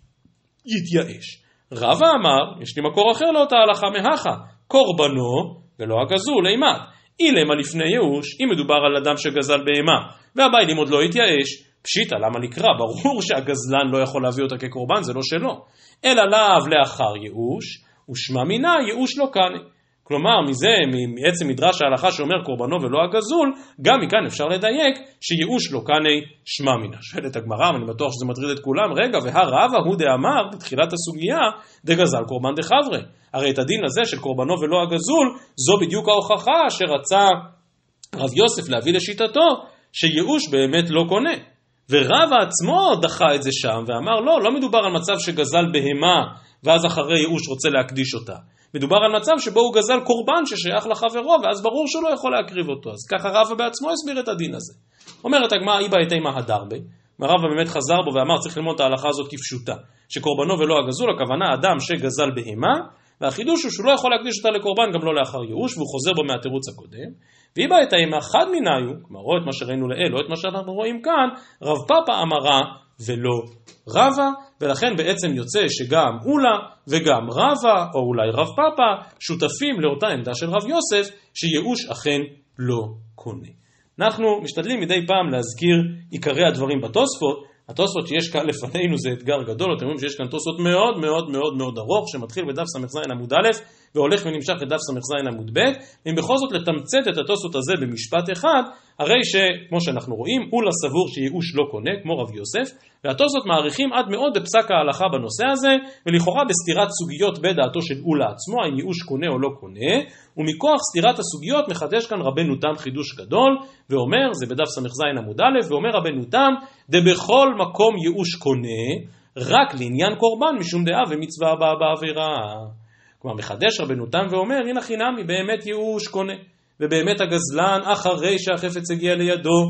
יתייאש. רבא אמר, יש לי מקור אחר לאותה הלכה מהכה, קורבנו ולא הגזול אימת. אילמה לפני ייאוש, אם מדובר על אדם שגזל בהמה, והביילים עוד לא התייאש, פשיטא, למה נקרא? ברור שהגזלן לא יכול להביא אותה כקורבן, זה לא שלו. אלא לאו לאחר ייאוש, ושמע מינה ייאוש לא קנה. כלומר, מזה, מעצם מדרש ההלכה שאומר קורבנו ולא הגזול, גם מכאן אפשר לדייק שייאוש לא קני שמע מינה. שואלת הגמרא, ואני בטוח שזה מטריד את כולם, רגע, והרבה הוא דאמר בתחילת הסוגיה, דגזל קורבן דחברי. הרי את הדין הזה של קורבנו ולא הגזול, זו בדיוק ההוכחה שרצה רב יוסף להביא לשיטתו, שייאוש באמת לא קונה. ורבא עצמו דחה את זה שם ואמר לא, לא מדובר על מצב שגזל בהמה ואז אחרי ייאוש רוצה להקדיש אותה. מדובר על מצב שבו הוא גזל קורבן ששייך לחברו, ואז ברור שהוא לא יכול להקריב אותו. אז ככה רבא בעצמו הסביר את הדין הזה. אומרת הגמרא, איבא את אימה הדרבה. רבא באמת חזר בו ואמר, צריך ללמוד את ההלכה הזאת כפשוטה. שקורבנו ולא הגזול, הכוונה אדם שגזל בהמה, והחידוש הוא שהוא לא יכול להקדיש אותה לקורבן גם לא לאחר ייאוש, והוא חוזר בו מהתירוץ הקודם. ואיבא את האימה חד מניו, כלומר או את מה שראינו לאל, או את מה שאנחנו רואים כאן, רב פאפא אמרה ולא רבה, ולכן בעצם יוצא שגם אולה וגם רבה, או אולי רב פאפא, שותפים לאותה עמדה של רב יוסף, שייאוש אכן לא קונה. אנחנו משתדלים מדי פעם להזכיר עיקרי הדברים בתוספות, התוספות שיש כאן לפנינו זה אתגר גדול, אתם רואים שיש כאן תוספות מאוד מאוד מאוד מאוד ארוך, שמתחיל בדף ס"ז עמוד א' והולך ונמשך לדף ס"ז עמוד ב', אם בכל זאת לתמצת את התוספות הזה במשפט אחד, הרי שכמו שאנחנו רואים, אולה סבור שייאוש לא קונה, כמו רב יוסף, והתוספות מעריכים עד מאוד בפסק ההלכה בנושא הזה, ולכאורה בסתירת סוגיות בדעתו של אולה עצמו, האם ייאוש קונה או לא קונה, ומכוח סתירת הסוגיות מחדש כאן רבנו תם חידוש גדול, ואומר, זה בדף ס"ז עמוד א', ואומר רבנו תם, דבכל מקום ייאוש קונה, רק לעניין קורבן משום דעה ומצווה הבאה בעבירה. כלומר, מחדש רבנו תם ואומר, הנה חינמי, באמת ייאוש קונה. ובאמת הגזלן, אחרי שהחפץ הגיע לידו,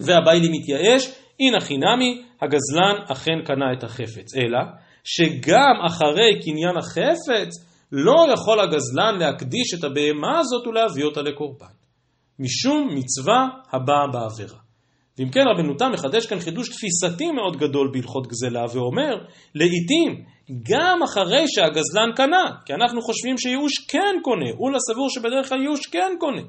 והביילי מתייאש, הנה חינמי, הגזלן אכן קנה את החפץ. אלא, שגם אחרי קניין החפץ, לא יכול הגזלן להקדיש את הבהמה הזאת ולהביא אותה לקורבן. משום מצווה הבאה בעבירה. ואם כן רבנו תם מחדש כאן חידוש תפיסתי מאוד גדול בהלכות גזלה ואומר לעיתים גם אחרי שהגזלן קנה כי אנחנו חושבים שייאוש כן קונה אולה סבור שבדרך כלל ייאוש כן קונה.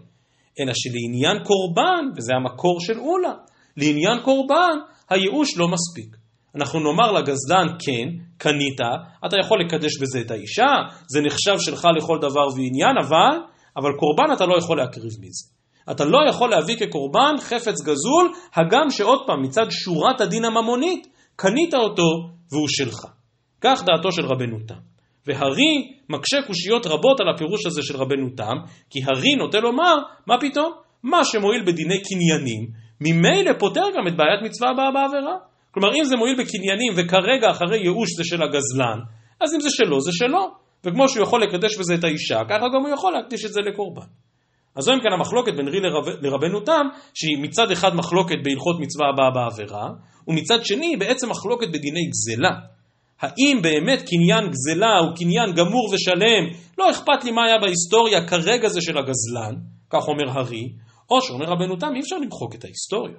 אלא שלעניין קורבן וזה המקור של אולה לעניין קורבן הייאוש לא מספיק. אנחנו נאמר לגזלן כן קנית אתה יכול לקדש בזה את האישה זה נחשב שלך לכל דבר ועניין אבל אבל קורבן אתה לא יכול להקריב מזה. אתה לא יכול להביא כקורבן חפץ גזול, הגם שעוד פעם, מצד שורת הדין הממונית, קנית אותו והוא שלך. כך דעתו של רבנו תם. והרי מקשה קושיות רבות על הפירוש הזה של רבנו תם, כי הרי נוטה לומר, מה פתאום? מה שמועיל בדיני קניינים, ממילא פותר גם את בעיית מצווה הבאה בעבירה. כלומר, אם זה מועיל בקניינים וכרגע אחרי ייאוש זה של הגזלן, אז אם זה שלו, זה שלו. וכמו שהוא יכול לקדש בזה את האישה, ככה גם הוא יכול להקדיש את זה לקורבן. אז זו אם כן המחלוקת בין רי לרב, לרבנו תם, שהיא מצד אחד מחלוקת בהלכות מצווה הבאה בעבירה, ומצד שני בעצם מחלוקת בדיני גזלה. האם באמת קניין גזלה הוא קניין גמור ושלם, לא אכפת לי מה היה בהיסטוריה, כרגע זה של הגזלן, כך אומר הרי, או שאומר רבנו תם, אי אפשר למחוק את ההיסטוריה.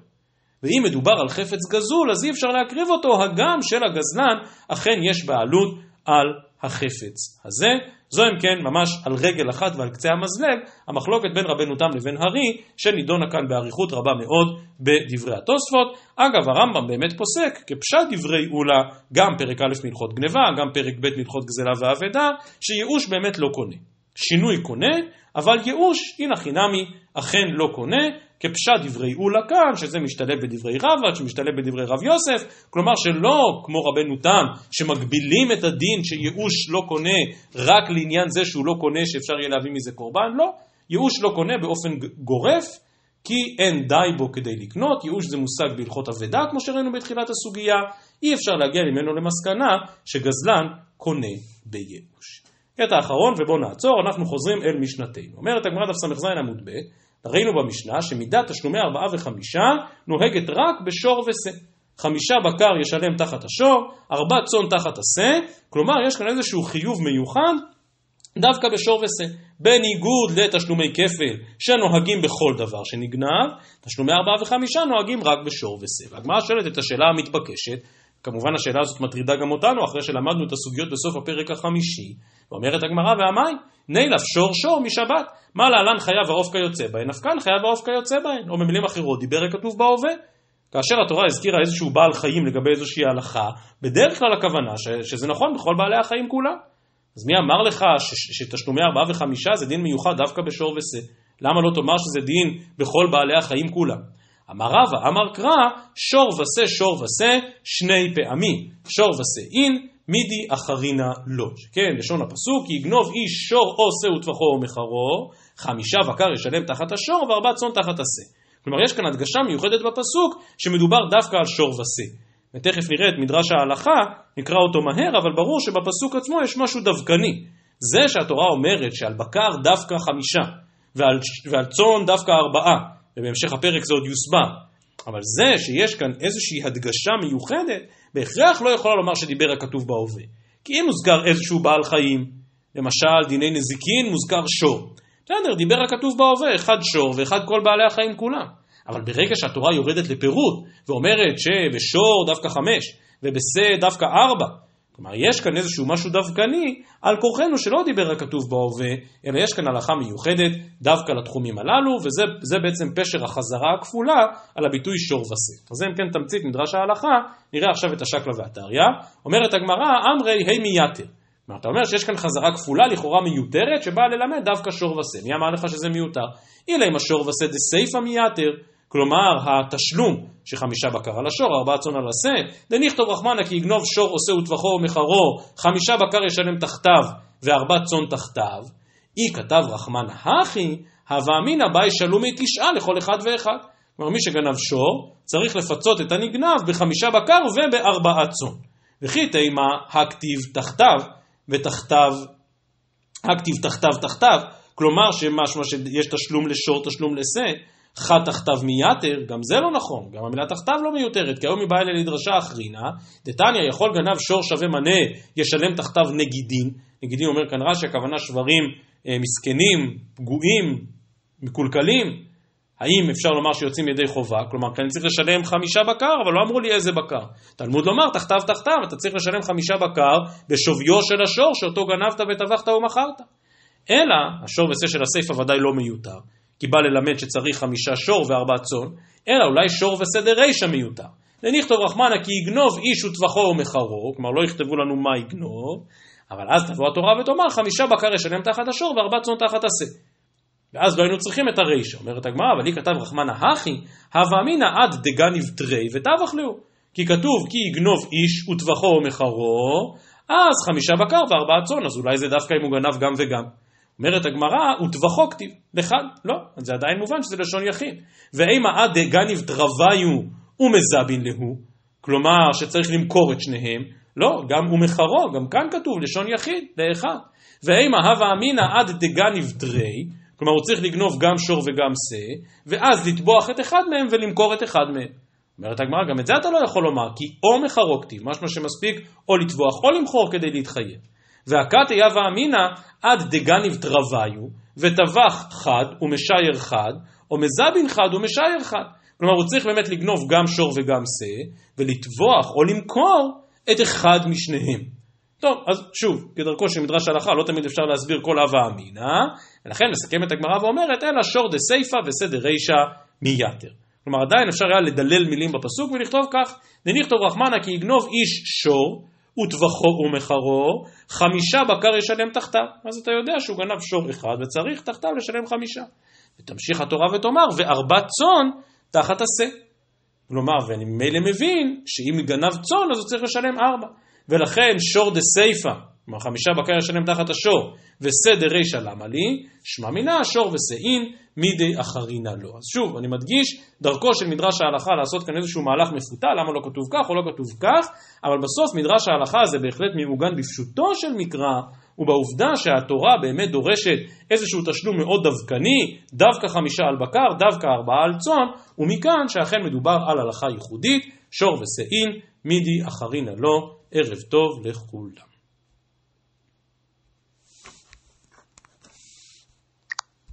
ואם מדובר על חפץ גזול, אז אי אפשר להקריב אותו, הגם של הגזלן אכן יש בעלות על החפץ הזה. זו אם כן ממש על רגל אחת ועל קצה המזלג המחלוקת בין רבנו תם לבין הרי שנידונה כאן באריכות רבה מאוד בדברי התוספות. אגב הרמב"ם באמת פוסק כפשט דברי אולה גם פרק א' מלכות גניבה גם פרק ב' מלכות גזלה ואבדה שייאוש באמת לא קונה. שינוי קונה אבל ייאוש הנה חינמי אכן לא קונה כפשט דברי אולה כאן, שזה משתלב בדברי רבא, שמשתלב בדברי רב יוסף, כלומר שלא כמו רבנו תם, שמגבילים את הדין שייאוש לא קונה רק לעניין זה שהוא לא קונה שאפשר יהיה להביא מזה קורבן, לא, ייאוש לא קונה באופן גורף, כי אין די בו כדי לקנות, ייאוש זה מושג בהלכות אבדה, כמו שראינו בתחילת הסוגיה, אי אפשר להגיע ממנו למסקנה שגזלן קונה בייאוש. קטע אחרון ובואו נעצור, אנחנו חוזרים אל משנתנו. אומרת הגמרא דף ס"ז עמוד ב' ראינו במשנה שמידת תשלומי ארבעה וחמישה נוהגת רק בשור ושה. חמישה בקר ישלם תחת השור, ארבע צאן תחת השה, כלומר יש כאן איזשהו חיוב מיוחד דווקא בשור ושה. בניגוד לתשלומי כפל שנוהגים בכל דבר שנגנב, תשלומי ארבעה וחמישה נוהגים רק בשור ושה. והגמרא שואלת את השאלה המתבקשת, כמובן השאלה הזאת מטרידה גם אותנו אחרי שלמדנו את הסוגיות בסוף הפרק החמישי, ואומרת הגמרא והמים, נילף שור שור משבת, מה להלן חייב העוף כיוצא בהן, נפקן חייב העוף כיוצא בהן, או במילים אחרות דיבר הכתוב בהווה. כאשר התורה הזכירה איזשהו בעל חיים לגבי איזושהי הלכה, בדרך כלל הכוונה ש, שזה נכון בכל בעלי החיים כולם. אז מי אמר לך ש, ש, שתשלומי ארבעה וחמישה זה דין מיוחד דווקא בשור ושה? למה לא תאמר שזה דין בכל בעלי החיים כולם? אמר רבא, אמר קרא, שור ושה שור ושה שני פעמים. שור ושה אין, מידי אחרינה לא. כן, לשון הפסוק, יגנוב איש שור או שא וטפחו או מחרו, חמישה בקר ישלם תחת השור וארבע צאן תחת השה. כלומר, יש כאן הדגשה מיוחדת בפסוק שמדובר דווקא על שור ושה. ותכף נראה את מדרש ההלכה, נקרא אותו מהר, אבל ברור שבפסוק עצמו יש משהו דווקני. זה שהתורה אומרת שעל בקר דווקא חמישה, ועל, ועל צאן דווקא ארבעה, ובהמשך הפרק זה עוד יוסבר. אבל זה שיש כאן איזושהי הדגשה מיוחדת, בהכרח לא יכולה לומר שדיבר הכתוב בהווה. כי אם מוזכר איזשהו בעל חיים, למשל דיני נזיקין מוזכר שור. בסדר, דיבר הכתוב בהווה, אחד שור ואחד כל בעלי החיים כולם. אבל ברגע שהתורה יורדת לפירוט ואומרת שבשור דווקא חמש ובשה דווקא ארבע, כלומר, יש כאן איזשהו משהו דווקני על כורחנו שלא דיבר הכתוב בהווה, אלא יש כאן הלכה מיוחדת דווקא לתחומים הללו, וזה בעצם פשר החזרה הכפולה על הביטוי שור ושה. אז אם כן תמצית מדרש ההלכה, נראה עכשיו את השקלא והטריא. אומרת הגמרא, אמרי ה' מייתר. כלומר, אתה אומר שיש כאן חזרה כפולה לכאורה מיותרת, שבאה ללמד דווקא שור ושה. מי אמר לך שזה מיותר? אלא אם השור ושה דסייפא מייתר. כלומר התשלום שחמישה בקר על השור, ארבעה צאן על השה, דנכתוב רחמנה כי יגנוב שור עושה וטבחו ומחרו, חמישה בקר ישלם תחתיו וארבע צאן תחתיו, אי כתב רחמנה הכי, הווה אמינא באי שלומי תשעה לכל אחד ואחד. כלומר מי שגנב שור צריך לפצות את הנגנב בחמישה בקר ובארבעה צאן. וכי תימה הכתיב תחתיו ותחתיו, הכתיב תחתיו תחתיו, כלומר שמשמע שיש תשלום לשור, תשלום לשה, חד תחתיו מייתר, גם זה לא נכון, גם המילה תחתיו לא מיותרת, כי היום היא באה אלה לדרשה אחרינה, דתניא יכול גנב שור שווה מנה, ישלם תחתיו נגידין, נגידין אומר כאן רש"י, הכוונה שברים אה, מסכנים, פגועים, מקולקלים, האם אפשר לומר שיוצאים ידי חובה? כלומר, כי אני צריך לשלם חמישה בקר, אבל לא אמרו לי איזה בקר. תלמוד לומר, תחתיו תחתיו, אתה צריך לשלם חמישה בקר בשוויו של השור שאותו גנבת וטבחת ומכרת. אלא, השור ושה של הסיפא ודאי לא מיותר. כי בא ללמד שצריך חמישה שור וארבע צאן, אלא אולי שור וסדר רישא מיותר. ונכתוב רחמנה כי יגנוב איש וטבחו ומחרו, כלומר לא יכתבו לנו מה יגנוב, אבל אז תבוא התורה ותאמר חמישה בקר ישלם תחת השור וארבע צאן תחת השה. ואז לא היינו צריכים את הרישא. אומרת הגמרא, אבל היא כתב רחמנה הכי, הווה אמינא עד דגניב תרי להו. כי כתוב כי יגנוב איש וטבחו ומחרו, אז חמישה בקר וארבעה צאן, אז אולי זה דווקא אם הוא גנב גם וגם. אומרת הגמרא, וטבחו כתיב, לחד, לא, זה עדיין מובן שזה לשון יחיד. ואימה עד דגניב דרוויו ומזבין להו, כלומר שצריך למכור את שניהם, לא, גם ומחרו, גם כאן כתוב לשון יחיד, לאחד. ואימה הווה אמינא עד דגניב דרי, כלומר הוא צריך לגנוב גם שור וגם שא, ואז לטבוח את אחד מהם ולמכור את אחד מהם. אומרת הגמרא, גם את זה אתה לא יכול לומר, כי או מחרו כתיב, משמע שמספיק או לטבוח או למכור כדי להתחייב. והכת הווה אמינא עד דגניב דרוויו, וטבח חד ומשייר חד, או מזבין חד ומשייר חד. כלומר, הוא צריך באמת לגנוב גם שור וגם שא, ולטבוח או למכור את אחד משניהם. טוב, אז שוב, כדרכו של מדרש הלכה, לא תמיד אפשר להסביר כל הווה אמינא, ולכן מסכמת הגמרא ואומרת, אלא שור דה סייפא וסדר רישא מיתר. כלומר, עדיין אפשר היה לדלל מילים בפסוק ולכתוב כך, דנכתוב רחמנא כי יגנוב איש שור, וטבחו ומחרו, חמישה בקר ישלם תחתיו. אז אתה יודע שהוא גנב שור אחד וצריך תחתיו לשלם חמישה. ותמשיך התורה ותאמר, וארבע צאן תחת השה. כלומר, ואני ממילא מבין שאם גנב צאן אז הוא צריך לשלם ארבע. ולכן שור דה סייפה, כלומר חמישה בקר ישלם תחת השור, וסדר רישא למה לי, שמע מינה שור ושאין, מידי אחרינה לו. אז שוב, אני מדגיש, דרכו של מדרש ההלכה לעשות כאן איזשהו מהלך מפותל, למה לא כתוב כך או לא כתוב כך, אבל בסוף מדרש ההלכה הזה בהחלט מעוגן בפשוטו של מקרא, ובעובדה שהתורה באמת דורשת איזשהו תשלום מאוד דווקני, דווקא חמישה על בקר, דווקא ארבעה על צאן, ומכאן שאכן מדובר על הלכה ייחודית, שור ושאין, מידי אחרינה לו, ערב טוב לכולם.